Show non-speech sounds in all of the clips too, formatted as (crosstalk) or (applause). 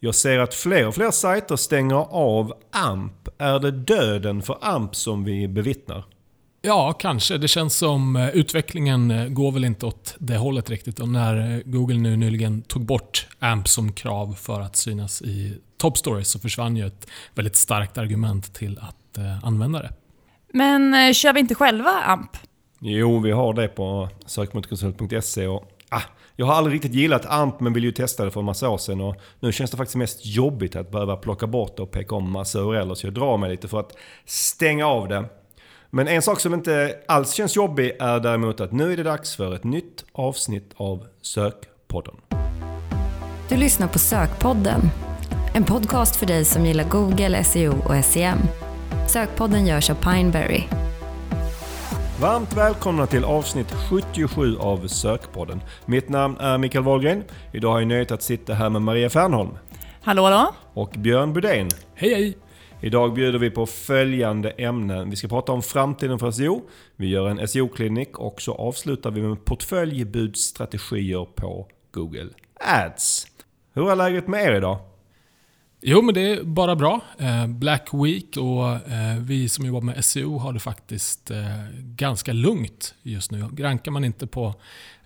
Jag ser att fler och fler sajter stänger av AMP. Är det döden för AMP som vi bevittnar? Ja, kanske. Det känns som eh, utvecklingen eh, går väl inte åt det hållet riktigt. Och när eh, Google nu nyligen tog bort AMP som krav för att synas i Top Stories så försvann ju ett väldigt starkt argument till att använda det. Men kör vi inte själva AMP? Jo, vi har det på sökmotorkonsult.se och ah, jag har aldrig riktigt gillat AMP men ville ju testa det för en massa år sedan och nu känns det faktiskt mest jobbigt att behöva plocka bort det och peka om massa URL så jag drar mig lite för att stänga av det. Men en sak som inte alls känns jobbig är däremot att nu är det dags för ett nytt avsnitt av Sökpodden. Du lyssnar på Sökpodden. En podcast för dig som gillar Google, SEO och SEM. Sökpodden görs av Pineberry. Varmt välkomna till avsnitt 77 av Sökpodden. Mitt namn är Mikael Wahlgren. Idag har jag nöjet att sitta här med Maria Fernholm. Hallå hallå! Och Björn Budén. Hej hej! Idag bjuder vi på följande ämnen. Vi ska prata om framtiden för SEO. Vi gör en SEO-klinik och så avslutar vi med portföljbudsstrategier på Google Ads. Hur är läget med er idag? Jo, men det är bara bra. Eh, Black Week och eh, vi som jobbar med SEO har det faktiskt eh, ganska lugnt just nu. Rankar man inte på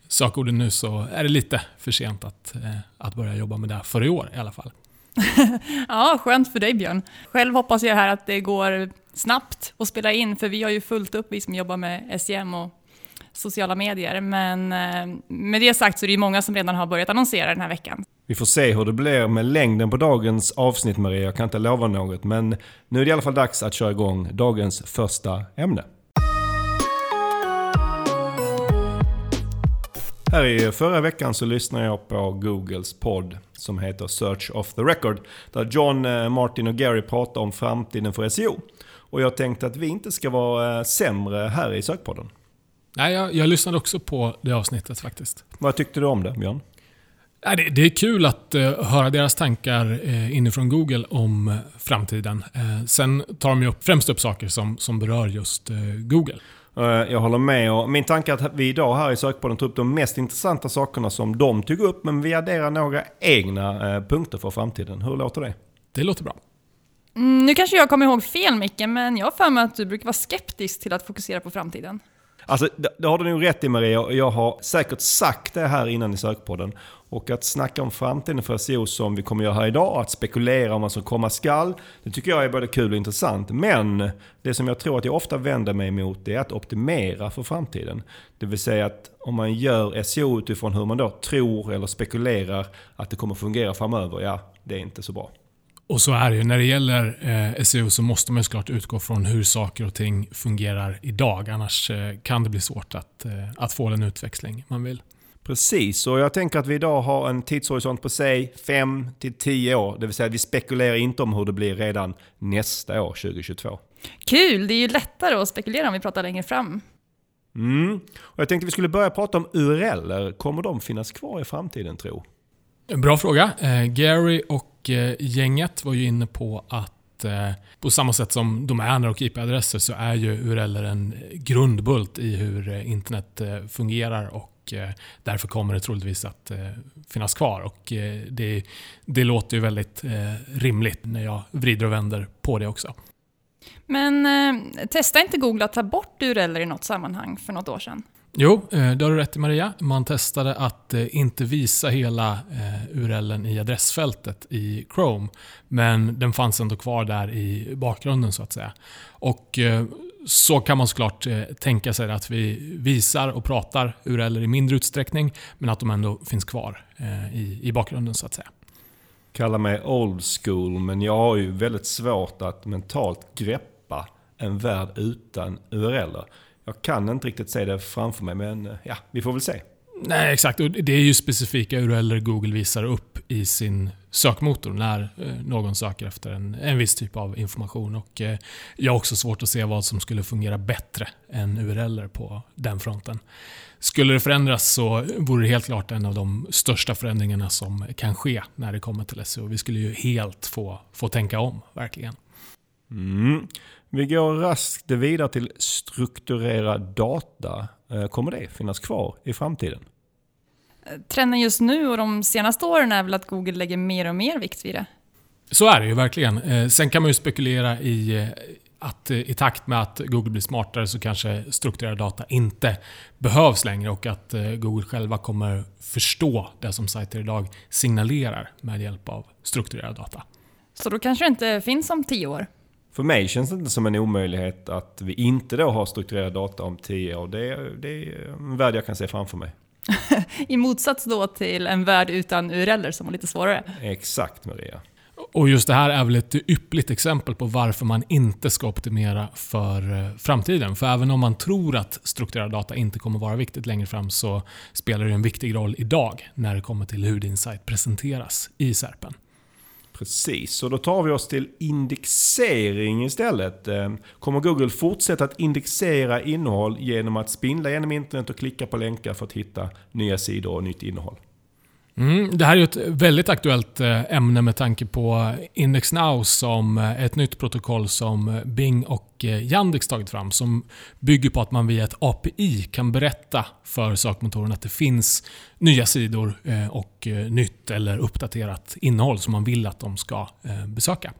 sökorden nu så är det lite för sent att, att börja jobba med det för i år i alla fall. (laughs) ja, skönt för dig Björn. Själv hoppas jag här att det går snabbt att spela in, för vi har ju fullt upp, vi som jobbar med SEM och sociala medier. Men eh, med det sagt så är det ju många som redan har börjat annonsera den här veckan. Vi får se hur det blir med längden på dagens avsnitt Maria, jag kan inte lova något. Men nu är det i alla fall dags att köra igång dagens första ämne. Här i förra veckan så lyssnade jag på Googles podd som heter Search of the Record. Där John, eh, Martin och Gary pratar om framtiden för SEO. Och jag tänkte att vi inte ska vara eh, sämre här i Sökpodden. Nej, jag, jag lyssnade också på det avsnittet faktiskt. Vad tyckte du om det, Björn? Ja, det, det är kul att uh, höra deras tankar uh, inifrån Google om uh, framtiden. sen tar de ju upp, främst upp saker som, som berör just Google. Eh, jag håller med och min tanke är att vi idag här i Sökpodden tar upp de mest intressanta sakerna som de tog upp men vi adderar några egna eh, punkter för framtiden. Hur låter det? Det låter bra. Mm, nu kanske jag kommer ihåg fel Micke, men jag har för mig att du brukar vara skeptisk till att fokusera på framtiden. Alltså, det har du nog rätt i Maria. Jag har säkert sagt det här innan i sökpodden. Och att snacka om framtiden för SEO som vi kommer göra här idag, att spekulera om vad som komma skall, det tycker jag är både kul och intressant. Men det som jag tror att jag ofta vänder mig emot är att optimera för framtiden. Det vill säga att om man gör SEO utifrån hur man då tror eller spekulerar att det kommer fungera framöver, ja, det är inte så bra. Och så är det ju. När det gäller eh, SEO så måste man såklart utgå från hur saker och ting fungerar idag. Annars eh, kan det bli svårt att, eh, att få den utväxling man vill. Precis, och jag tänker att vi idag har en tidshorisont på säg 5 till 10 år. Det vill säga vi spekulerar inte om hur det blir redan nästa år, 2022. Kul! Det är ju lättare att spekulera om vi pratar längre fram. Mm. Och jag tänkte vi skulle börja prata om URL. Kommer de finnas kvar i framtiden tro? Bra fråga. Eh, Gary och eh, gänget var ju inne på att eh, på samma sätt som domäner och IP-adresser så är ju URL en grundbult i hur eh, internet eh, fungerar och eh, därför kommer det troligtvis att finnas kvar. Och det, det låter ju väldigt rimligt när jag vrider och vänder på det också. Men eh, testa inte Google att ta bort URL i något sammanhang för något år sedan? Jo, eh, det har du rätt i Maria. Man testade att eh, inte visa hela eh, URLen i adressfältet i Chrome. Men den fanns ändå kvar där i bakgrunden så att säga. Och så kan man såklart tänka sig att vi visar och pratar URL i mindre utsträckning, men att de ändå finns kvar i bakgrunden så att säga. Kalla mig old school, men jag har ju väldigt svårt att mentalt greppa en värld utan URL. Jag kan inte riktigt se det framför mig, men eh, ja, vi får väl se. Nej, exakt. Och det är ju specifika URL Google visar upp i sin sökmotor när eh, någon söker efter en, en viss typ av information. Och eh, jag har också svårt att se vad som skulle fungera bättre än URL på den fronten. Skulle det förändras så vore det helt klart en av de största förändringarna som kan ske när det kommer till SEO. Vi skulle ju helt få, få tänka om, verkligen. Mm. Vi går raskt vidare till strukturerad data. Eh, kommer det finnas kvar i framtiden? Trenden just nu och de senaste åren är väl att Google lägger mer och mer vikt vid det. Så är det ju verkligen. Eh, sen kan man ju spekulera i eh, att i takt med att Google blir smartare så kanske strukturerad data inte behövs längre och att Google själva kommer förstå det som sajter idag signalerar med hjälp av strukturerad data. Så då kanske det inte finns om tio år? För mig känns det inte som en omöjlighet att vi inte då har strukturerad data om tio år. Det, det är en värld jag kan se framför mig. (laughs) I motsats då till en värld utan URLer som var lite svårare. Exakt Maria. Och just det här är väl ett yppligt exempel på varför man inte ska optimera för eh, framtiden. För även om man tror att strukturerad data inte kommer vara viktigt längre fram så spelar det en viktig roll idag när det kommer till hur din sajt presenteras i SERPen. Precis, så då tar vi oss till indexering istället. Eh, kommer Google fortsätta att indexera innehåll genom att spindla genom internet och klicka på länkar för att hitta nya sidor och nytt innehåll? Mm, det här är ju ett väldigt aktuellt eh, ämne med tanke på Index Now som är ett nytt protokoll som eh, Bing och Yandex tagit fram som bygger på att man via ett API kan berätta för sökmotorn att det finns nya sidor och nytt eller uppdaterat innehåll som man vill att de ska besöka.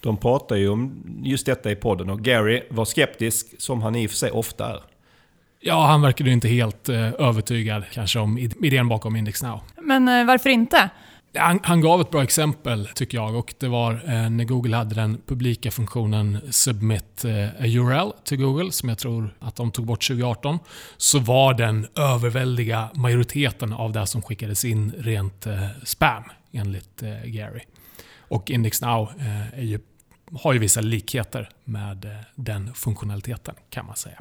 De pratar ju om just detta i podden och Gary var skeptisk, som han i och för sig ofta är. Ja, han verkade inte helt eh, övertygad kanske om idén bakom Index Now. Men eh, varför inte? Han, han, gav ett bra exempel tycker jag och det var eh, när Google hade den publika funktionen Submit a URL till Google som jag tror att de tog bort 2018. Så var den överväldiga majoriteten av det som skickades in rent spam enligt Gary. Och Index Now ju, har ju vissa likheter med den funktionaliteten kan man säga.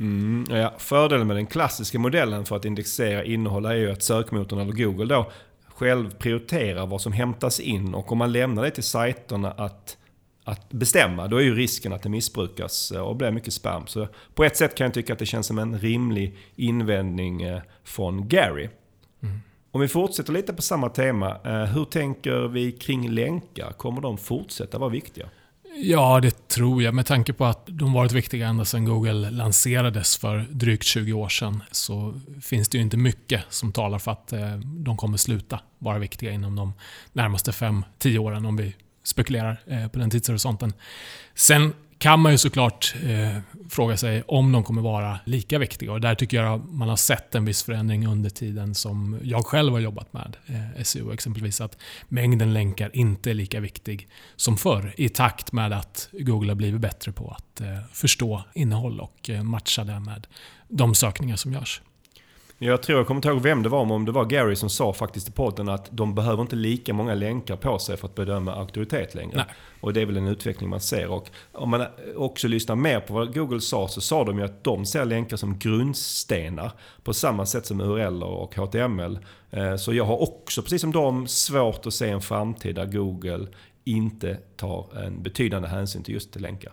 Mm, ja. Fördelen med den klassiska modellen för att indexera innehåll är ju att sökmotorn eller Google då själv prioriterar vad som hämtas in och om man lämnar det till sajterna att, att bestämma då är ju risken att det missbrukas och blir mycket spam. Så på ett sätt kan jag tycka att det känns som en rimlig invändning eh, från Gary. Mm. Om vi fortsätter lite på samma tema, eh, hur tänker vi kring länkar? Kommer de fortsätta vara viktiga? Ja, det tror jag. Med tanke på att de varit viktiga ända sedan Google lanserades för drygt 20 år sedan så finns det ju inte mycket som talar för att eh, de kommer sluta vara viktiga inom de närmaste 5-10 åren om vi spekulerar eh, på den tidshorisonten. Sen kan man ju såklart eh, fråga sig om de kommer vara lika viktiga. Och där tycker jag man har sett en viss förändring under tiden som jag själv har jobbat med eh, SEO. Exempelvis att mängden länkar inte är lika viktig som förr i takt med att Google har blivit bättre på att eh, förstå innehåll och eh, matcha det med de sökningar som görs. Jag tror jag kommer inte ihåg vem det var, men om det var Gary som sa faktiskt i podden att de behöver inte lika många länkar på sig för att bedöma auktoritet längre. Nej. Och det är väl en utveckling man ser. Och om man också lyssnar mer på vad Google sa så sa de ju att de ser länkar som grundstenar på samma sätt som URL och HTML. Eh, så jag har också, precis som de, svårt att se en framtid där Google inte tar en betydande hänsyn till just länkar.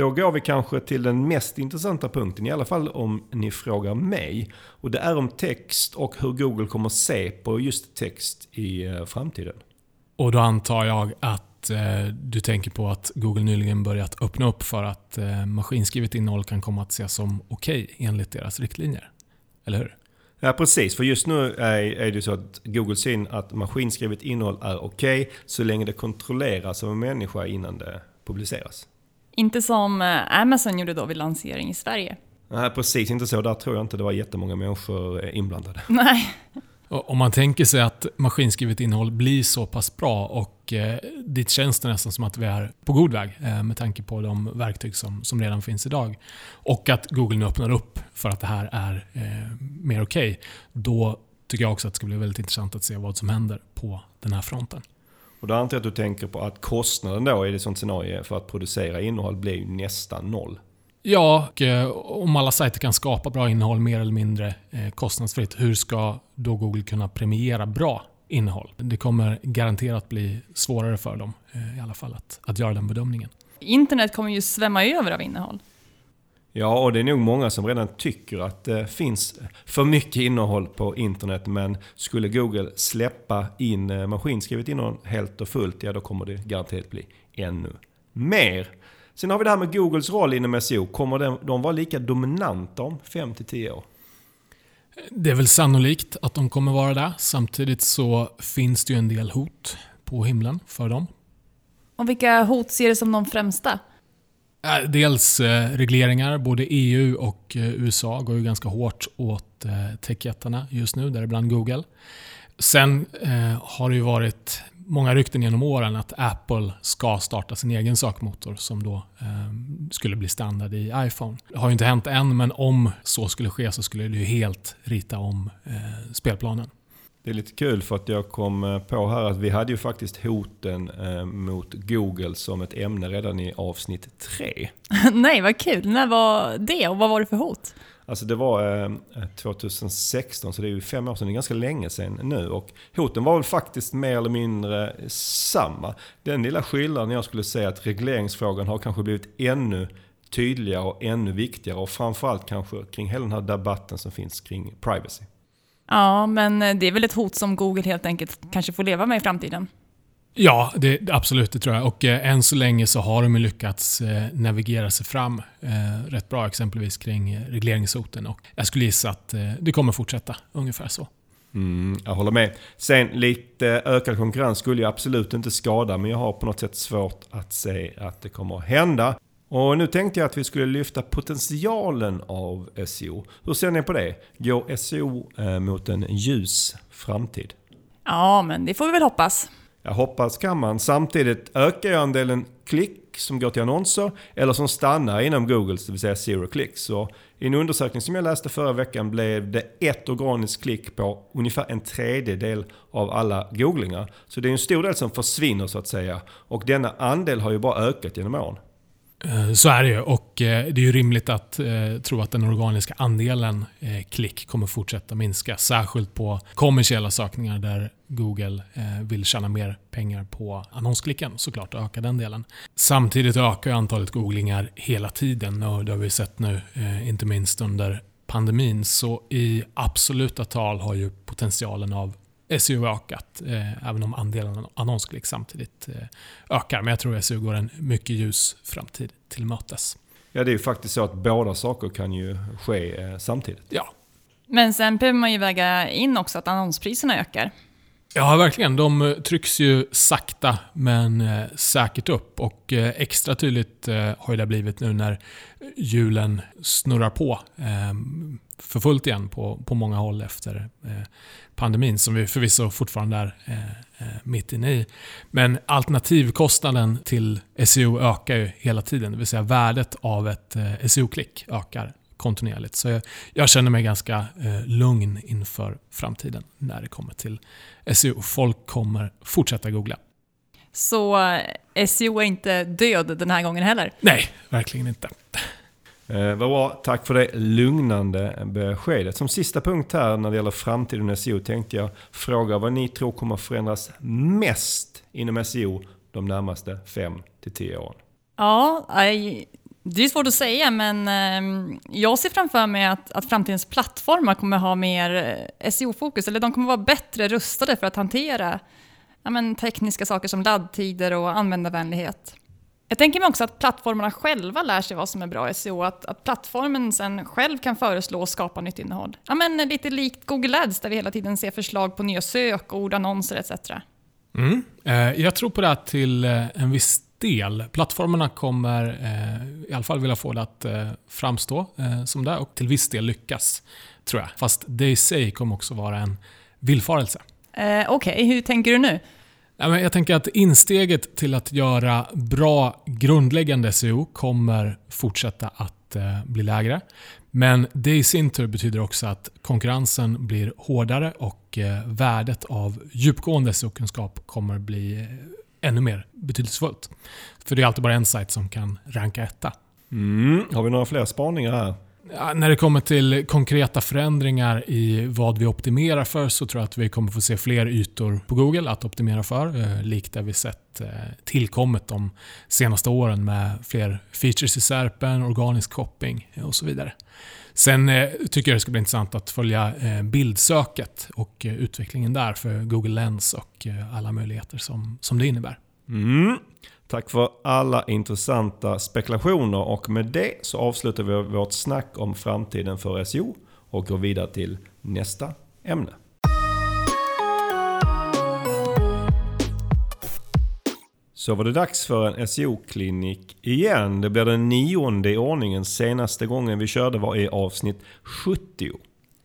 Då går vi kanske till den mest intressanta punkten, i alla fall om ni frågar mig. Och det är om text och hur Google kommer se på just text i eh, framtiden. Och då antar jag att eh, du tänker på att Google nyligen börjat öppna upp för att eh, maskinskrivet innehåll kan komma att ses som okej okay enligt deras riktlinjer. Eller hur? Ja precis, för just nu är, är det så att Google in att maskinskrivet innehåll är okej okay, så länge det kontrolleras av en människa innan det publiceras. Inte som eh, Amazon gjorde då vid lansering i Sverige. Nej, precis inte så. Där tror jag inte det var jättemånga människor eh, inblandade. (laughs) Nej. Om man tänker sig att maskinskrivet innehåll blir så pass bra och eh, dit känns det nästan som att vi är på god väg eh, med tanke på de verktyg som, som redan finns idag. Och att Google nu öppnar upp för att det här är eh, mer okej. Okay, då tycker jag också att det ska bli väldigt intressant att se vad som händer på den här fronten. Och då antar jag att du tänker på att kostnaden då i ett sånt scenario för att producera innehåll blir ju nästan noll. Ja, och eh, om alla sajter kan skapa bra innehåll mer eller mindre eh, kostnadsfritt, hur ska då Google kunna premiera bra innehåll? Det kommer garanterat bli svårare för dem eh, i alla fall att, att göra den bedömningen. Internet kommer ju svämma över av innehåll. Ja, och det är nog många som redan tycker att det finns för mycket innehåll på internet. Men skulle Google släppa in eh, maskinskrivet innehåll helt och fullt, ja då kommer det garanterat bli ännu mer. Sen har vi det här med Googles roll inom SEO. Kommer de vara lika dominanta om 5-10 år? Det är väl sannolikt att de kommer vara det. Samtidigt så finns det ju en del hot på himlen för dem. Och vilka hot ser du som de främsta? Äh, dels eh, regleringar. Både EU och eh, USA går ju ganska hårt åt eh, techjättarna just nu, däribland Google. Sen har det ju varit många rykten genom åren att Apple ska starta sin egen sökmotor som då eh, skulle bli standard i iPhone. Det har ju inte hänt än, men om så skulle ske så skulle det ju helt rita om eh, spelplanen. Det är lite kul för att jag kom eh, på här att vi hade ju faktiskt hoten eh, mot Google som ett ämne redan i avsnitt 3. (laughs) Nej, vad kul. När var det och vad var det för hot? Alltså det var eh, 2016, så det är ju fem år sedan. Det är ganska länge sedan nu. Och hoten var väl faktiskt mer eller mindre samma. Den lilla skillnaden jag skulle säga att regleringsfrågan har kanske blivit ännu tydligare och ännu viktigare. Och framförallt kanske kring hela den här debatten som finns kring privacy. Ja, men det är väl ett hot som Google helt enkelt kanske får leva med i framtiden? Ja, det, absolut det tror jag. Och eh, än så länge så har de lyckats eh, navigera sig fram eh, rätt bra exempelvis kring eh, regleringshoten. Och jag skulle gissa att eh, det kommer fortsätta ungefär så. Mm, jag håller med. Sen lite ökad konkurrens skulle ju absolut inte skada men jag har på något sätt svårt att se att det kommer att hända. Och nu tänkte jag att vi skulle lyfta potentialen av SEO. Hur ser ni på det? Går SEO eh, mot en ljus framtid? Ja, men det får vi väl hoppas. Jag hoppas kan man. Samtidigt ökar ju andelen klick som går till annonser eller som stannar inom Googles, det vill säga zero clicks. Så I en undersökning som jag läste förra veckan blev det ett organiskt klick på ungefär en tredjedel av alla googlingar. Så det är en stor del som försvinner så att säga. Och denna andel har ju bara ökat genom åren. Eh, så är det ju och eh, det är ju rimligt att eh, tro att den organiska andelen klick kommer fortsätta minska. Särskilt på kommersiella sökningar där Google vill tjäna mer pengar på annonsklicken såklart och öka den delen. Samtidigt ökar antalet googlingar hela tiden och det har vi sett nu inte minst under pandemin. Så i absoluta tal har ju potentialen av SEO ökat, eh, även om andelen annonsklick samtidigt eh, ökar. Men jag tror SEO går en mycket ljus framtid till mötes. Ja, det är ju faktiskt så att båda saker kan ju ske eh, samtidigt. Ja. Men sen behöver man ju väga in också att annonspriserna ökar. Ja, verkligen. De trycks ju sakta men säkert upp. Och extra tydligt har det blivit nu när hjulen snurrar på för fullt igen på, på många håll efter pandemin, som vi förvisso fortfarande är mitt inne i. Men alternativkostnaden till SEO ökar ju hela tiden, det vill säga värdet av ett SEO-klick ökar kontinuerligt. Så jag, jag känner mig ganska eh, lugn inför framtiden när det kommer till SEO. Folk kommer fortsätta googla. Så eh, SEO är inte död den här gången heller? Nej, verkligen inte. Eh, vad bra, tack för det lugnande beskedet. Som sista punkt här när det gäller framtiden SEO tänkte jag fråga vad ni tror kommer förändras mest inom SEO de närmaste 5-10 åren. Ja, eh, det är svårt att säga, men ehm, jag ser framför mig att, att framtidens plattformar kommer ha mer eh, SEO-fokus, eller de kommer vara bättre rustade för att hantera ja, men, tekniska saker som laddtider och användarvänlighet. Jag tänker mig också att plattformarna själva lär sig vad som är bra SEO, att, att plattformen sen själv kan föreslå och skapa nytt innehåll. Ja, men, lite likt Google Ads, där vi hela tiden ser förslag på nya sökord, annonser etc. Mm. Eh, jag tror på det till en viss del. Plattformarna kommer eh, i alla fall vilja få det att eh, framstå eh, som det och till viss del lyckas, tror jag. Fast det i sig kommer också vara en villfarelse. Eh, Okej, okay. hur tänker du nu? Jag tänker att insteget till att göra bra grundläggande SEO kommer fortsätta att eh, bli lägre. Men det i sin tur betyder också att konkurrensen blir hårdare och eh, värdet av djupgående SEO-kunskap kommer bli eh, ännu mer betydelsefullt. För det är alltid bara en sajt som kan ranka etta. Mm. Har vi några fler spaningar här? När det kommer till konkreta förändringar i vad vi optimerar för så tror jag att vi kommer få se fler ytor på Google att optimera för. Eh, likt det vi sett eh, tillkommit de senaste åren med fler features i SERPen, organisk shopping eh, och så vidare. Sen tycker jag det ska bli intressant att följa bildsöket och utvecklingen där för Google Lens och alla möjligheter som, som det innebär. Mm. Tack för alla intressanta spekulationer och med det så avslutar vi vårt snack om framtiden för SEO och går vidare till nästa ämne. Så var det dags för en SEO-klinik igen. Det blir den nionde i ordningen. Senaste gången vi körde var i avsnitt 70.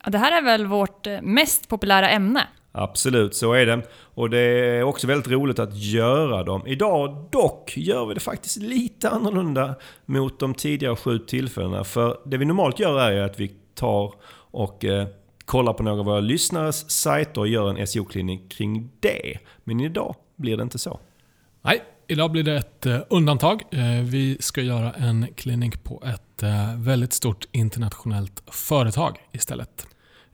Ja, det här är väl vårt eh, mest populära ämne? Absolut, så är det. Och det är också väldigt roligt att göra dem. Idag dock gör vi det faktiskt lite annorlunda mot de tidigare sju tillfällena. För det vi normalt gör är att vi tar och eh, kollar på några av våra lyssnares sajter och gör en SEO-klinik kring det. Men idag blir det inte så. Nej, idag blir det ett eh, undantag. Eh, vi ska göra en klinik på ett eh, väldigt stort internationellt företag istället.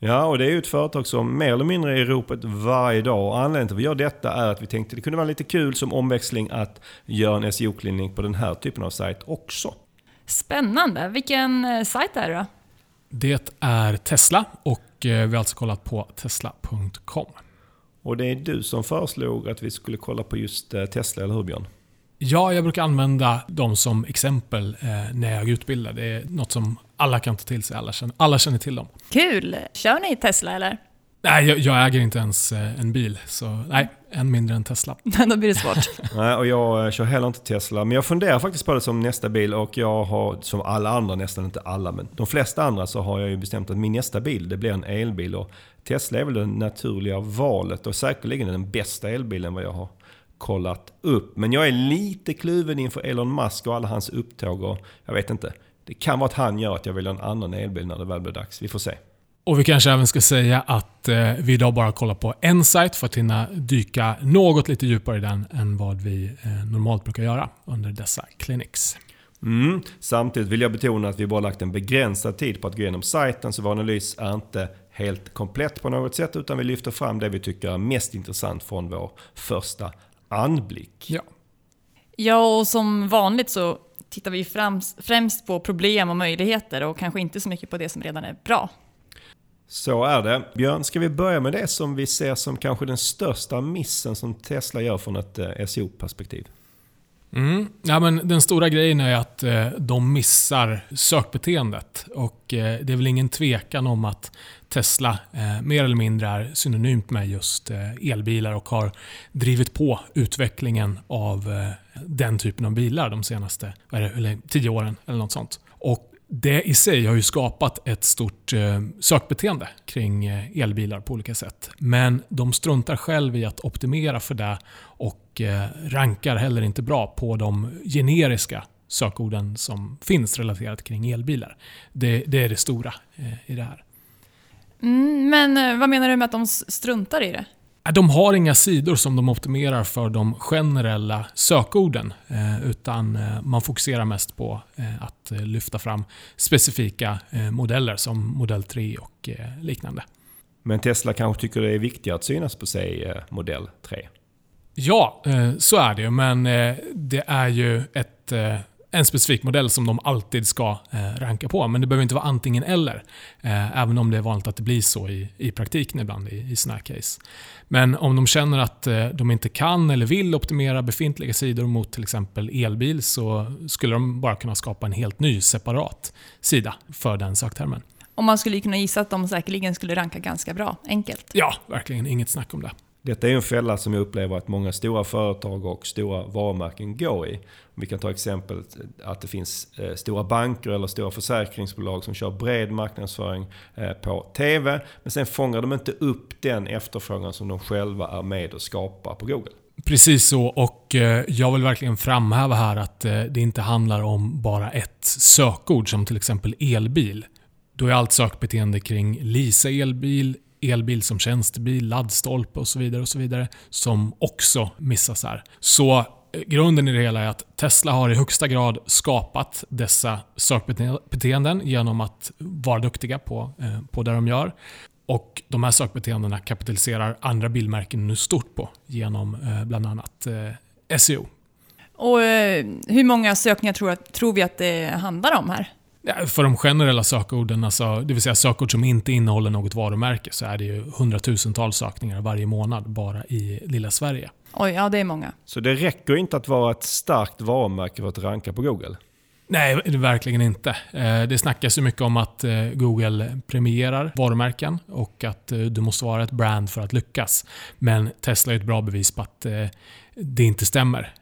Ja, och det är ju ett företag som mer eller mindre är i ropet varje dag. Och anledningen till att vi gör detta är att vi tänkte att det kunde vara lite kul som omväxling att göra en SEO-klinik på den här typen av sajt också. Spännande. Vilken eh, sajt är det då? Det är Tesla och vi har alltså kollat på tesla.com. Och det är du som föreslog att vi skulle kolla på just eh, Tesla, eller hur Björn? Ja, jag brukar använda dem som exempel eh, när jag utbildar. Det är något som alla kan ta till sig. Alla känner, alla känner till dem. Kul! Kör ni Tesla eller? Nej, jag, jag äger inte ens eh, en bil. Så nej, än mindre än Tesla. (laughs) Då blir det svårt. (laughs) nej, och jag eh, kör heller inte Tesla. Men jag funderar faktiskt på det som nästa bil. Och jag har, som alla andra, nästan inte alla, men de flesta andra så har jag ju bestämt att min nästa bil, det blir en elbil. Och Tesla är väl det naturliga valet och säkerligen den bästa elbilen vad jag har kollat upp. Men jag är lite kluven inför Elon Musk och alla hans upptåg och jag vet inte. Det kan vara att han gör att jag väljer en annan elbil när det väl blir dags. Vi får se. Och Vi kanske även ska säga att eh, vi idag bara kollar på en sajt för att hinna dyka något lite djupare i den än vad vi eh, normalt brukar göra under dessa clinics. Mm. Samtidigt vill jag betona att vi bara lagt en begränsad tid på att gå igenom sajten så vår analys är inte helt komplett på något sätt utan vi lyfter fram det vi tycker är mest intressant från vår första anblick. Ja. Ja, och som vanligt så tittar vi främst på problem och möjligheter och kanske inte så mycket på det som redan är bra. Så är det. Björn, ska vi börja med det som vi ser som kanske den största missen som Tesla gör från ett eh, SEO-perspektiv? Mm. Ja, men den stora grejen är att eh, de missar sökbeteendet. Och eh, det är väl ingen tvekan om att Tesla eh, mer eller mindre är synonymt med just eh, elbilar och har drivit på utvecklingen av eh, den typen av bilar de senaste eller, tio åren. eller något sånt. Och det i sig har ju skapat ett stort eh, sökbeteende kring eh, elbilar på olika sätt. Men de struntar själv i att optimera för det och eh, rankar heller inte bra på de generiska sökorden som finns relaterat kring elbilar. Det, det är det stora i det här. Mm, men vad menar du med att de struntar i det? De har inga sidor som de optimerar för de generella sökorden. Eh, utan eh, man fokuserar mest på eh, att lyfta fram specifika modeller som Modell 3 och liknande. Men Tesla kanske tycker det är viktigare att synas på sig Modell 3? Ja, så är det ju. Men det är ju ett en specifik modell som de alltid ska eh, ranka på. Men det behöver inte vara antingen eller. Eh, även om det är vanligt att det blir så i, i praktiken ibland i, i såna här case. Men om de känner att eh, de inte kan eller vill optimera befintliga sidor mot till exempel elbil så skulle de bara kunna skapa en helt ny separat sida för den söktermen. Och man skulle kunna gissa att de säkerligen skulle ranka ganska bra, enkelt. Ja, verkligen. Inget snack om det. Detta är en fälla som jag upplever att många stora företag och stora varumärken går i. Vi kan ta exempel att det finns eh, stora banker eller stora försäkringsbolag som kör bred marknadsföring eh, på TV. Men sen fångar de inte upp den efterfrågan som de själva är med och skapar på Google. Precis så och eh, jag vill verkligen framhäva här att det inte handlar om bara ett sökord som till exempel elbil. Då är allt sökbeteende kring Lisa elbil, elbil som tjänstebil, laddstolpe och så vidare och så vidare som också missas här. Så eh, grunden i det hela är att Tesla har i högsta grad skapat dessa sökbeteenden genom att vara duktiga på, eh, på det de gör. Och De här sökbeteendena kapitaliserar andra bilmärken nu stort på genom eh, bland annat eh, SEO. Och eh, Hur många sökningar tror, tror vi att det handlar om här? För de generella sökorden, alltså, det vill säga sökord som inte innehåller något varumärke, så är det ju hundratusentals sökningar varje månad bara i lilla Sverige. Oj, ja det är många. Så det räcker inte att vara ett starkt varumärke för att ranka på Google? Nej, verkligen inte. Eh, det snackas ju mycket om att eh, Google premierar varumärken och att eh, du måste vara ett brand för att lyckas. Men Tesla är ett bra bevis på att det inte stämmer.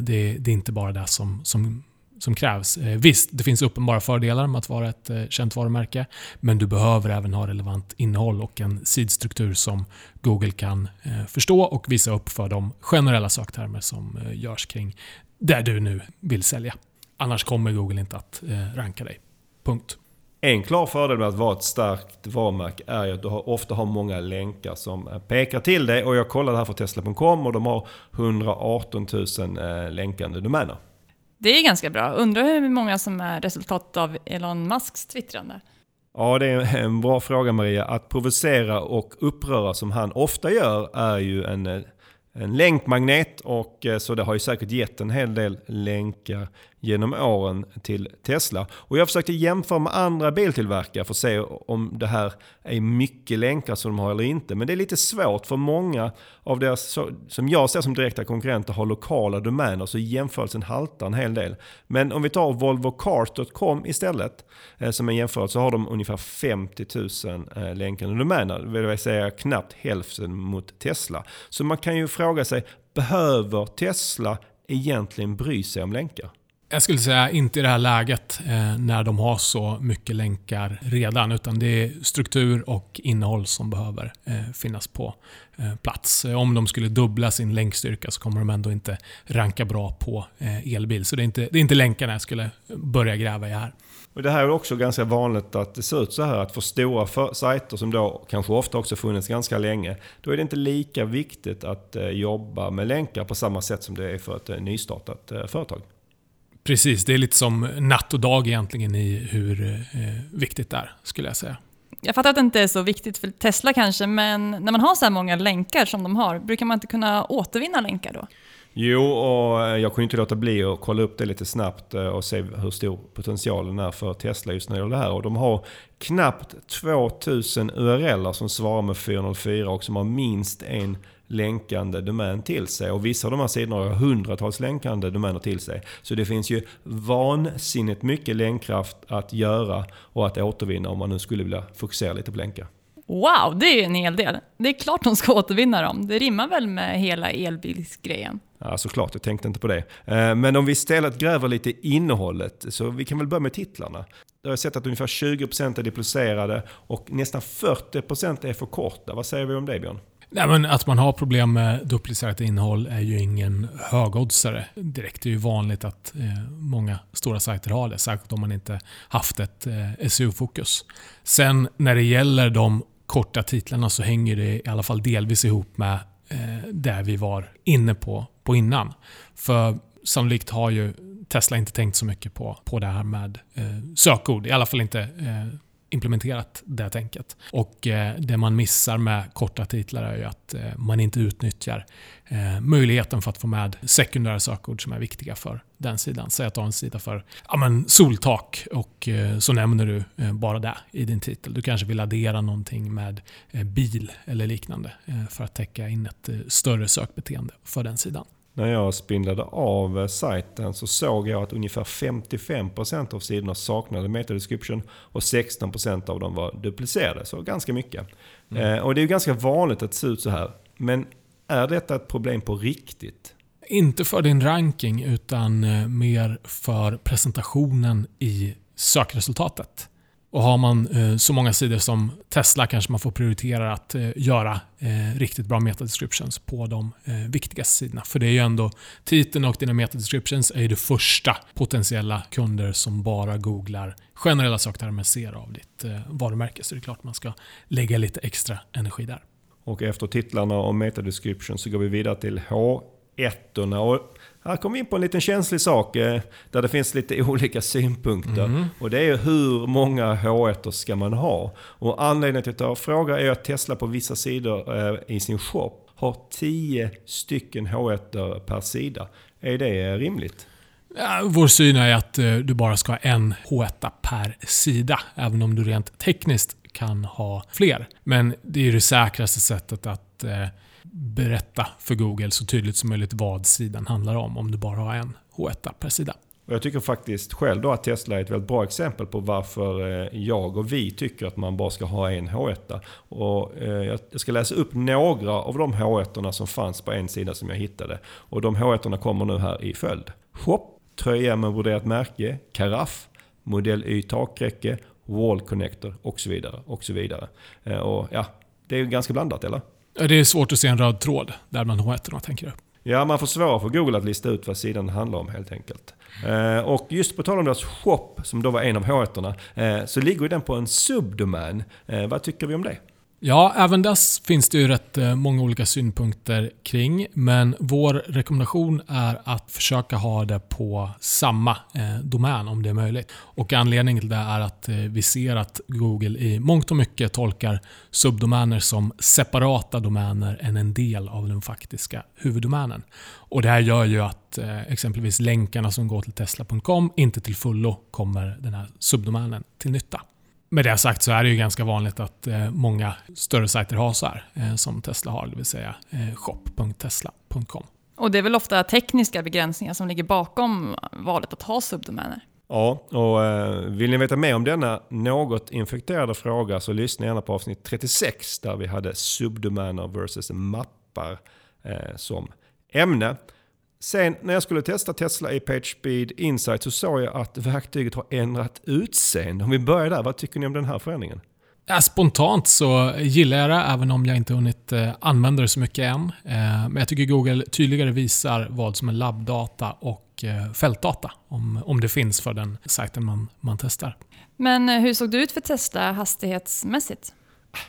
Det är inte bara det som, som, som krävs. Eh, visst, det finns uppenbara fördelar med att vara ett eh, känt varumärke, men du behöver även ha relevant innehåll och en sidstruktur som Google kan eh, förstå och visa upp för de generella söktermer som görs kring där du nu vill sälja. Annars kommer Google inte att ranka dig. Punkt. En klar fördel med att vara ett starkt varumärke är ju att du ofta har många länkar som pekar till dig. Och jag kollade här för Tesla.com och de har 118 000 länkande domäner. Det är ganska bra. Undrar hur många som är resultat av Elon Musks twittrande? Ja, det är en bra fråga Maria. Att provocera och uppröra som han ofta gör är ju en eh, en länkmagnet och eh, så det har ju säkert gett en hel del länkar genom åren till Tesla. Och jag försökte jämföra med andra biltillverkare för att se om det här är mycket länkar som de har eller inte. Men det är lite svårt för många av deras, som jag ser som direkta konkurrenter, har lokala domäner så jämförelsen haltar en hel del. Men om vi tar volvocars.com istället eh, som en jämförelse så har de ungefär 50 000 länkar länkande domäner. Det vill säga knappt hälften mot Tesla. Så man kan ju fråga sig, behöver Tesla egentligen bry sig om länkar? Jag skulle säga inte i det här läget eh, när de har så mycket länkar redan. Utan det är struktur och innehåll som behöver eh, finnas på eh, plats. Eh, om de skulle dubbla sin länkstyrka så kommer de ändå inte ranka bra på eh, elbil. Så det är, inte, det är inte länkarna jag skulle börja gräva i här. Och det här är också ganska vanligt att det ser ut så här att för stora för sajter som då kanske ofta också funnits ganska länge. Då är det inte lika viktigt att eh, jobba med länkar på samma sätt som det är för ett eh, nystartat eh, företag. Precis, det är lite som natt och dag egentligen i hur eh, viktigt det är, skulle jag säga. Jag fattar att det inte är så viktigt för Tesla kanske, men när man har så här många länkar som de har, brukar man inte kunna återvinna länkar då? Jo, och eh, jag kunde inte låta bli att kolla upp det lite snabbt eh, och se hur stor potentialen är för Tesla just när det gäller det här. Och de har knappt 2000 URLer som svarar med 404 och som har minst en länkande domän till sig. Och vissa av de här sidorna har hundratals länkande domäner till sig. Så det finns ju vansinnigt mycket länkkraft att göra och att återvinna om man nu skulle vilja fokusera lite på länkar. Wow, det är ju en hel del. Det är klart de ska återvinna dem. Det rimmar väl med hela elbilsgrejen? Ja, såklart. Jag tänkte inte på det. Eh, men om vi istället gräver lite i innehållet, så vi kan väl börja med titlarna. Jag har sett att ungefär 20% är duplicerade och nästan 40% är för korta. Vad säger vi om det Björn? Nej, men att man har problem med duplicerat innehåll är ju ingen högoddsare direkt. Det är ju vanligt att eh, många stora sajter har det, särskilt om man inte haft ett eh, SEO-fokus. Sen när det gäller de korta titlarna så hänger det i alla fall delvis ihop med eh, det vi var inne på, på innan. För sannolikt har ju Tesla inte tänkt så mycket på, på det här med eh, sökord. I alla fall inte eh, implementerat det tänket. Och eh, det man missar med korta titlar är ju att eh, man inte utnyttjar eh, möjligheten för att få med sekundära sökord som är viktiga för den sidan. Säg att du har en sida för ja, men soltak och eh, så nämner du eh, bara det i din titel. Du kanske vill addera någonting med eh, bil eller liknande för att täcka in ett större sökbeteende för den sidan när jag spindlade av sajten så såg jag att ungefär 55% av sidorna saknade metadescription och 16% av dem var duplicerade. Så ganska mycket. Mm. Eh, och det är ju ganska vanligt att det ser ut så här. Men är detta ett problem på riktigt? Inte för din ranking utan eh, mer för presentationen i sökresultatet. Och har man eh, så många sidor som Tesla kanske man får prioritera att eh, göra eh, riktigt bra metadescriptions på de eh, viktigaste sidorna. För det är ju ändå titeln och dina metadescriptions är ju det första potentiella kunder som bara googlar generella söktermer ser av ditt eh, varumärke. Så det är klart man ska lägga lite extra energi där. Och efter titlarna och metadescriptions så går vi vidare till H1. Här kommer vi in på en liten känslig sak eh, där det finns lite (laughs) olika synpunkter. Mm. Och det är hur många H1 ska man ha? Och anledningen till att jag frågar är att Tesla på vissa sidor eh, i sin shop har 10 stycken H1 per sida. Är det rimligt? Vår syn är att eh, du bara ska ha en H1 per sida, även om du rent tekniskt kan ha fler. Men det är det säkraste sättet att berätta för Google så tydligt som möjligt vad sidan handlar om, om du bara har en H1 per sida. Och jag tycker faktiskt själv då att Tesla är ett väldigt bra exempel på varför eh, jag och vi tycker att man bara ska ha en H1. Och eh, jag ska läsa upp några av de H1 som fanns på en sida som jag hittade. Och de H1 kommer nu här i följd. Shop, tröja med broderat märke, karaff, modell Y takräcke, wall connector och så vidare. Och så vidare. Eh, och ja, det är ju ganska blandat eller? Det är svårt att se en röd tråd där bland H1 tänker jag. Ja, man får svårare för Google att lista ut vad sidan handlar om helt enkelt. Eh, och just på tal om deras shop, som då var en av H1, eh, så ligger den på en subdomän. Eh, vad tycker vi om det? Ja, även dess finns det ju rätt eh, många olika synpunkter kring. Men vår rekommendation är att försöka ha det på samma eh, domän om det är möjligt. Och Anledningen till det är att eh, vi ser att Google i mångt och mycket tolkar subdomäner som separata domäner än en del av den faktiska huvuddomänen. Och Det här gör ju att exempelvis länkarna som går till tesla.com inte till fullo kommer den här subdomänen till nytta. Med det sagt så är det ju ganska vanligt att eh, många större sajter har så här, eh, som Tesla har, det vill säga eh, shop.tesla.com. Och det är väl ofta tekniska begränsningar som ligger bakom valet att ha subdomäner? Ja, och vill ni veta mer om denna något infekterade fråga så lyssna gärna på avsnitt 36 där vi hade subdomäner versus mappar som ämne. Sen när jag skulle testa Tesla i PageSpeed Insight så såg jag att verktyget har ändrat utseende. Om vi börjar där, vad tycker ni om den här förändringen? Ja, spontant så gillar jag det, även om jag inte hunnit eh, använda det så mycket än. Eh, men jag tycker Google tydligare visar vad som är labbdata och eh, fältdata, om, om det finns för den sajten man, man testar. Men hur såg det ut för Tesla hastighetsmässigt?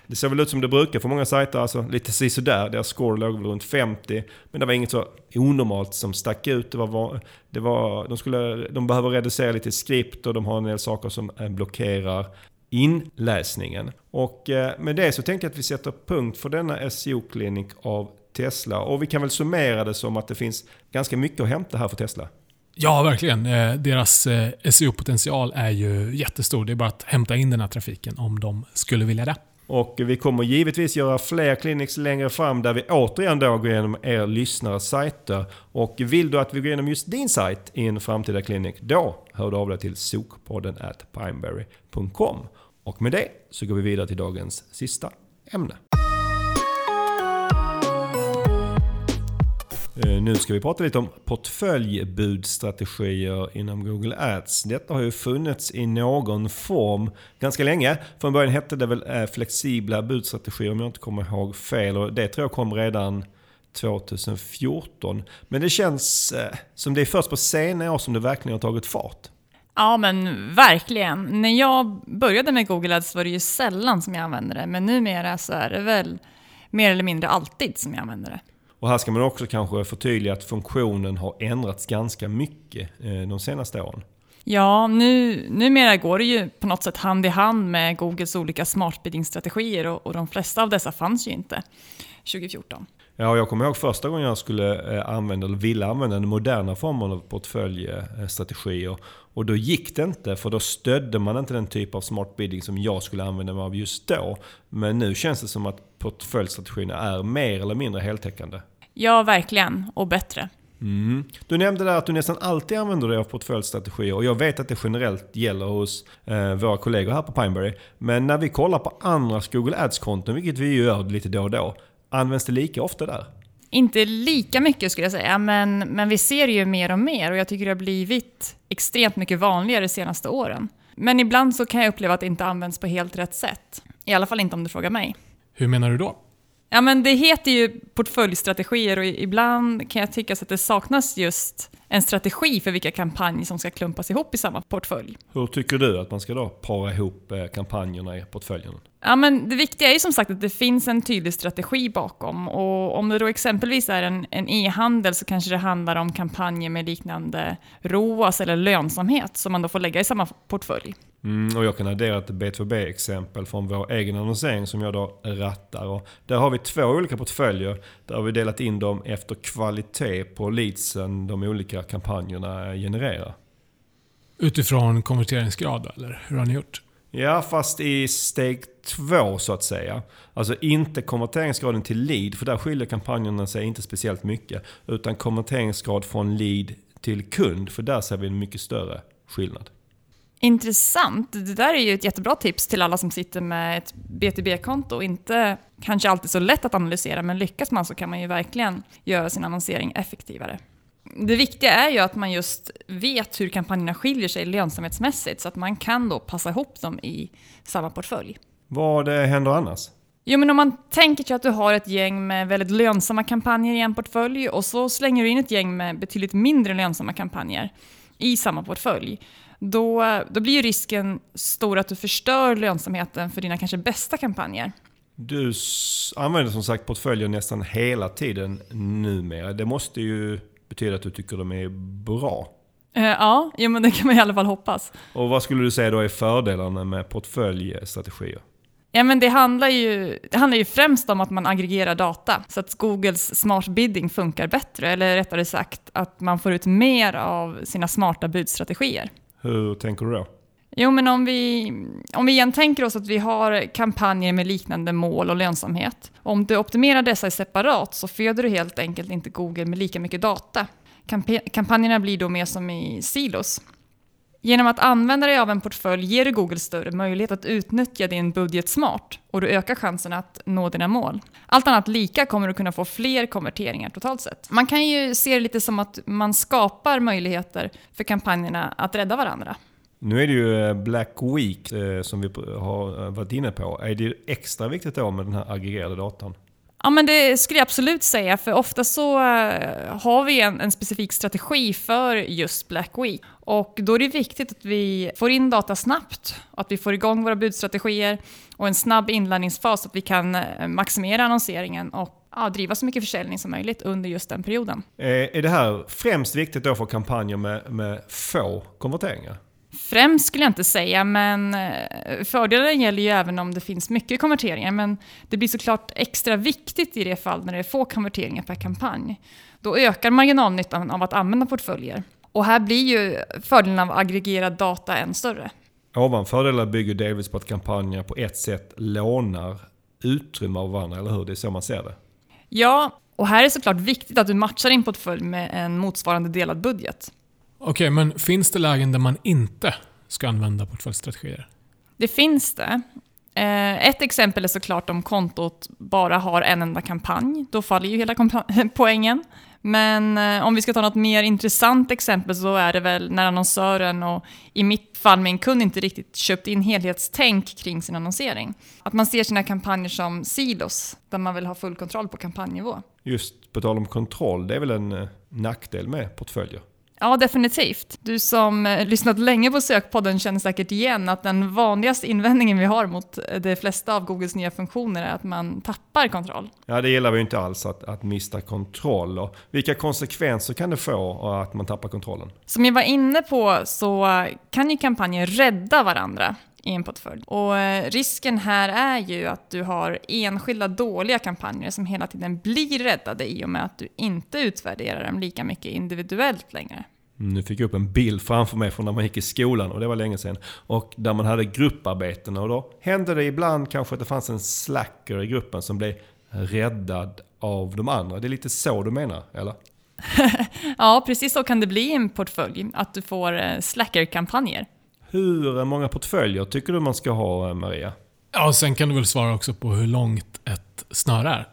Det ser väl ut som det brukar för många sajter, alltså lite sådär. Deras score låg väl runt 50. Men det var inget så onormalt som stack ut. Det var, det var, de, skulle, de behöver reducera lite skript och de har en del saker som eh, blockerar inläsningen. Och eh, med det så tänkte jag att vi sätter punkt för denna SEO-klinik av Tesla. Och vi kan väl summera det som att det finns ganska mycket att hämta här för Tesla. Ja, verkligen. Eh, deras SEO-potential är ju jättestor. Det är bara att hämta in den här trafiken om de skulle vilja det. Och vi kommer givetvis göra fler clinics längre fram där vi återigen då går igenom er lyssnares sajter. Och vill du att vi går igenom just din sajt i en framtida klinik, då hör du av dig till sokpodden at pineberry.com. Och med det så går vi vidare till dagens sista ämne. Eh, nu ska vi prata lite om portföljbudstrategier inom Google Ads. Detta har ju funnits i någon form ganska länge. Från början hette det väl eh, flexibla budstrategier om jag inte kommer ihåg fel. Och det tror jag kom redan 2014. Men det känns eh, som det är först på senare år som det verkligen har tagit fart. Ja, men verkligen. När jag började med Google Ads var det ju sällan som jag använde det, men numera så är det väl mer eller mindre alltid som jag använder det. Och här ska man också kanske förtydliga att funktionen har ändrats ganska mycket eh, de senaste åren. Ja, nu, numera går det ju på något sätt hand i hand med Googles olika smartbidding-strategier och, och de flesta av dessa fanns ju inte 2014. Ja, jag kommer ihåg första gången jag skulle eh, använda, eller ville använda den moderna formen av portföljstrategier. Och då gick det inte, för då stödde man inte den typ av smart bidding som jag skulle använda mig av just då. Men nu känns det som att portföljstrategierna är mer eller mindre heltäckande. Ja, verkligen. Och bättre. Mm. Du nämnde där att du nästan alltid använder dig av portföljstrategier och jag vet att det generellt gäller hos eh, våra kollegor här på Pineberry. Men när vi kollar på andras Google Ads-konton, vilket vi gör lite då och då, används det lika ofta där? Inte lika mycket skulle jag säga, men, men vi ser ju mer och mer och jag tycker det har blivit extremt mycket vanligare de senaste åren. Men ibland så kan jag uppleva att det inte används på helt rätt sätt. I alla fall inte om du frågar mig. Hur menar du då? Ja, men det heter ju portföljstrategier och ibland kan jag tycka att det saknas just en strategi för vilka kampanjer som ska klumpas ihop i samma portfölj. Hur tycker du att man ska då para ihop eh, kampanjerna i portföljen? Ja, men det viktiga är ju som sagt att det finns en tydlig strategi bakom. Och om det då exempelvis är en e-handel så kanske det handlar om kampanjer med liknande ROAS eller lönsamhet som man då får lägga i samma portfölj. Mm, och jag kan addera ett B2B-exempel från vår egen annonsering som jag då rattar. Och där har vi två olika portföljer. Där har vi delat in dem efter kvalitet på leadsen de olika kampanjerna genererar. Utifrån konverteringsgrad eller hur har ni gjort? Ja, fast i steg två så att säga. Alltså inte konverteringsgraden till lead, för där skiljer kampanjerna sig inte speciellt mycket. Utan konverteringsgrad från lead till kund? För där ser vi en mycket större skillnad. Intressant. Det där är ju ett jättebra tips till alla som sitter med ett BTB-konto. Inte kanske alltid så lätt att analysera, men lyckas man så kan man ju verkligen göra sin annonsering effektivare. Det viktiga är ju att man just vet hur kampanjerna skiljer sig lönsamhetsmässigt, så att man kan då passa ihop dem i samma portfölj. Vad eh, händer annars? Jo, men om man tänker sig att du har ett gäng med väldigt lönsamma kampanjer i en portfölj och så slänger du in ett gäng med betydligt mindre lönsamma kampanjer i samma portfölj då, då blir ju risken stor att du förstör lönsamheten för dina kanske bästa kampanjer. Du använder som sagt portföljer nästan hela tiden numera. Det måste ju betyda att du tycker de är bra. Eh, ja, ja, men det kan man i alla fall hoppas. Och vad skulle du säga då är fördelarna med portföljstrategier? Ja, men det, handlar ju, det handlar ju främst om att man aggregerar data så att Googles smart bidding funkar bättre, eller rättare sagt att man får ut mer av sina smarta budstrategier. Hur tänker du då? Jo, men om vi, om vi igen tänker oss att vi har kampanjer med liknande mål och lönsamhet. Om du optimerar dessa separat så föder du helt enkelt inte Google med lika mycket data. Kampanjerna blir då mer som i silos. Genom att använda dig av en portfölj ger du Google större möjlighet att utnyttja din budget smart och du ökar chansen att nå dina mål. Allt annat lika kommer du kunna få fler konverteringar totalt sett. Man kan ju se det lite som att man skapar möjligheter för kampanjerna att rädda varandra. Nu är det ju eh, Black Week eh, som vi har eh, varit inne på. Är det extra viktigt då med den här aggregerade datan? Ja, men det skulle jag absolut säga, för ofta så eh, har vi en, en, specifik strategi för just Black Week. Och då är det viktigt att vi får in data snabbt, att vi får igång våra budstrategier och en snabb inlärningsfas så att vi kan eh, maximera annonseringen och ja, driva så mycket försäljning som möjligt under just den perioden. Eh, är det här främst viktigt då för kampanjer med, med få konverteringar? Främst skulle jag inte säga, men eh, fördelen gäller ju även om det finns mycket konverteringar. Men det blir såklart extra viktigt i det fall när det är få konverteringar per kampanj. Då ökar marginalnyttan av att använda portföljer. Och här blir ju fördelen av aggregerad data än större. Ovan fördelar bygger delvis på att kampanjer på ett sätt lånar utrymme av varandra, eller hur? Det är så man ser det. Ja, och här är det såklart viktigt att du matchar din portfölj med en motsvarande delad budget. Okej, men finns det lägen där man inte ska använda portföljstrategier? Det finns det. Eh, ett exempel är såklart om kontot bara har en enda kampanj. Då faller ju hela (laughs) poängen. Men eh, om vi ska ta något mer intressant exempel så är det väl när annonsören och i mitt fall min kund inte riktigt köpt in helhetstänk kring sin annonsering. Att man ser sina kampanjer som silos där man vill ha full kontroll på kampanjnivå. Just på tal om kontroll, det är väl en eh, nackdel med portföljer? Ja, definitivt. Du som eh, lyssnat länge på Sökpodden känner säkert igen att den vanligaste invändningen vi har mot eh, de flesta av Googles nya funktioner är att man tappar kontroll. Ja, det gillar vi inte alls, att, att mista kontroll. Och vilka konsekvenser kan det få att man tappar kontrollen? Som jag var inne på så kan ju kampanjer rädda varandra i en portfölj. Och eh, risken här är ju att du har enskilda dåliga kampanjer som hela tiden blir räddade i och med att du inte utvärderar dem lika mycket individuellt längre. Nu fick jag upp en bild framför mig från när man gick i skolan och det var länge sedan. Och där man hade grupparbeten och då hände det ibland kanske att det fanns en slacker i gruppen som blev räddad av de andra. Det är lite så du menar, eller? (laughs) ja, precis så kan det bli i en portfölj. Att du får eh, slacker-kampanjer. Hur många portföljer tycker du man ska ha, eh, Maria? Ja, sen kan du väl svara också på hur långt ett snöre är.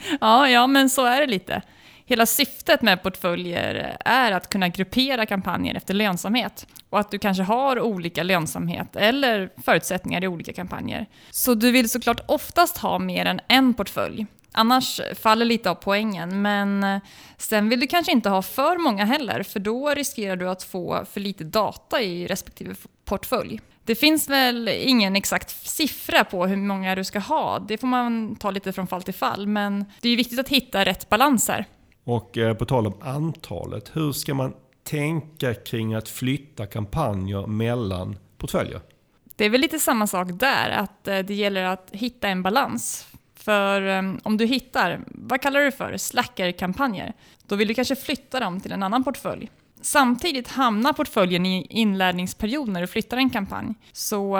(laughs) ja, ja, men så är det lite. Hela syftet med portföljer är att kunna gruppera kampanjer efter lönsamhet och att du kanske har olika lönsamhet eller förutsättningar i olika kampanjer. Så du vill såklart oftast ha mer än en portfölj. Annars faller lite av poängen, men sen vill du kanske inte ha för många heller, för då riskerar du att få för lite data i respektive portfölj. Det finns väl ingen exakt siffra på hur många du ska ha, det får man ta lite från fall till fall, men det är viktigt att hitta rätt balans här. Och eh, på tal om antalet, hur ska man tänka kring att flytta kampanjer mellan portföljer? Det är väl lite samma sak där, att eh, det gäller att hitta en balans. För eh, om du hittar, vad kallar du för, slacker-kampanjer, då vill du kanske flytta dem till en annan portfölj. Samtidigt hamnar portföljen i inlärningsperiod när du flyttar en kampanj. Så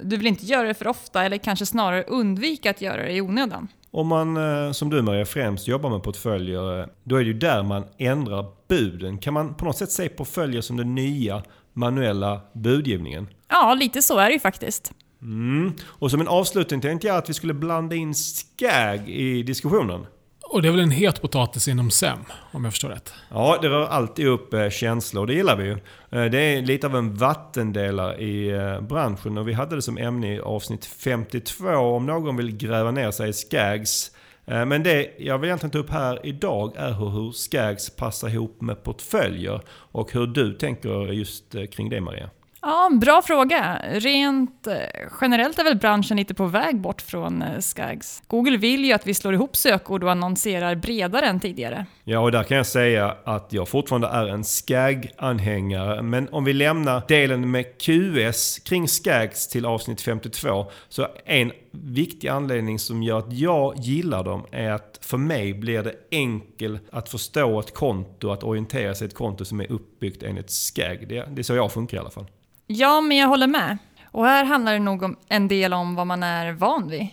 du vill inte göra det för ofta eller kanske snarare undvika att göra det i onödan. Om man, eh, som du Maria, främst jobbar med portföljer, eh, då är det ju där man ändrar buden. Kan man på något sätt se portföljer som den nya manuella budgivningen? Ja, lite så är det ju faktiskt. Mm. Och som en avslutning tänkte jag att vi skulle blanda in skag i diskussionen. Och det är väl en het potatis inom SEM, om jag förstår rätt? Ja, det rör alltid upp eh, känslor och det gillar vi ju. Eh, det är lite av en vattendelare i eh, branschen och vi hade det som ämne i avsnitt 52 om någon vill gräva ner sig i Skags. Men det jag vill egentligen ta upp här idag är hur Skags passar ihop med portföljer och hur du tänker just kring det Maria. Ja, bra fråga. Rent eh, generellt är väl branschen lite på väg bort från eh, Skags. Google vill ju att vi slår ihop sökord och annonserar bredare än tidigare. Ja, och där kan jag säga att jag fortfarande är en Skag-anhängare. Men om vi lämnar delen med QS kring Skags till avsnitt 52, så en viktig anledning som gör att jag gillar dem är att för mig blir det enkelt att förstå ett konto, att orientera sig i ett konto som är uppbyggt enligt Skag. Det, det är så jag funkar i alla fall. Ja, men jag håller med. Och här handlar det nog om en del om vad man är van vid.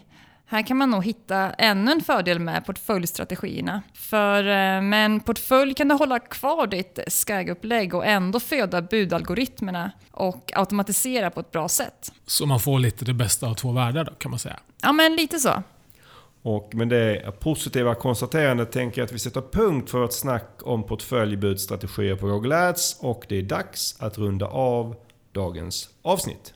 Här kan man nog hitta ännu en fördel med portföljstrategierna. För eh, med en portfölj kan du hålla kvar ditt skag-upplägg och ändå föda budalgoritmerna och automatisera på ett bra sätt. Så man får lite det bästa av två världar då, kan man säga? Ja, men lite så. Och med det positiva konstaterandet tänker jag att vi sätter punkt för ett snack om portföljbudstrategier på Google Ads och det är dags att runda av dagens avsnitt.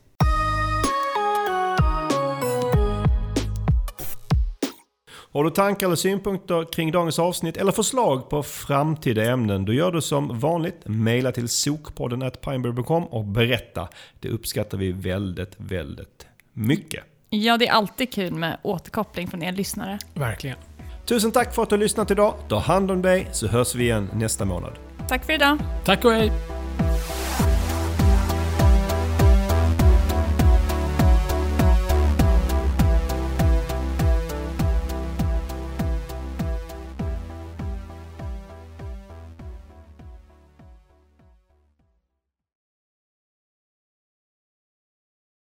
Har du tankar eller synpunkter kring dagens avsnitt eller förslag på framtida ämnen? Då gör du som vanligt. Maila till sokpodden pineberry.com och berätta. Det uppskattar vi väldigt, väldigt mycket. Ja, det är alltid kul med återkoppling från er lyssnare. Verkligen. Tusen tack för att du har lyssnat idag. Ta hand om dig så hörs vi igen nästa månad. Tack för idag. Tack och hej.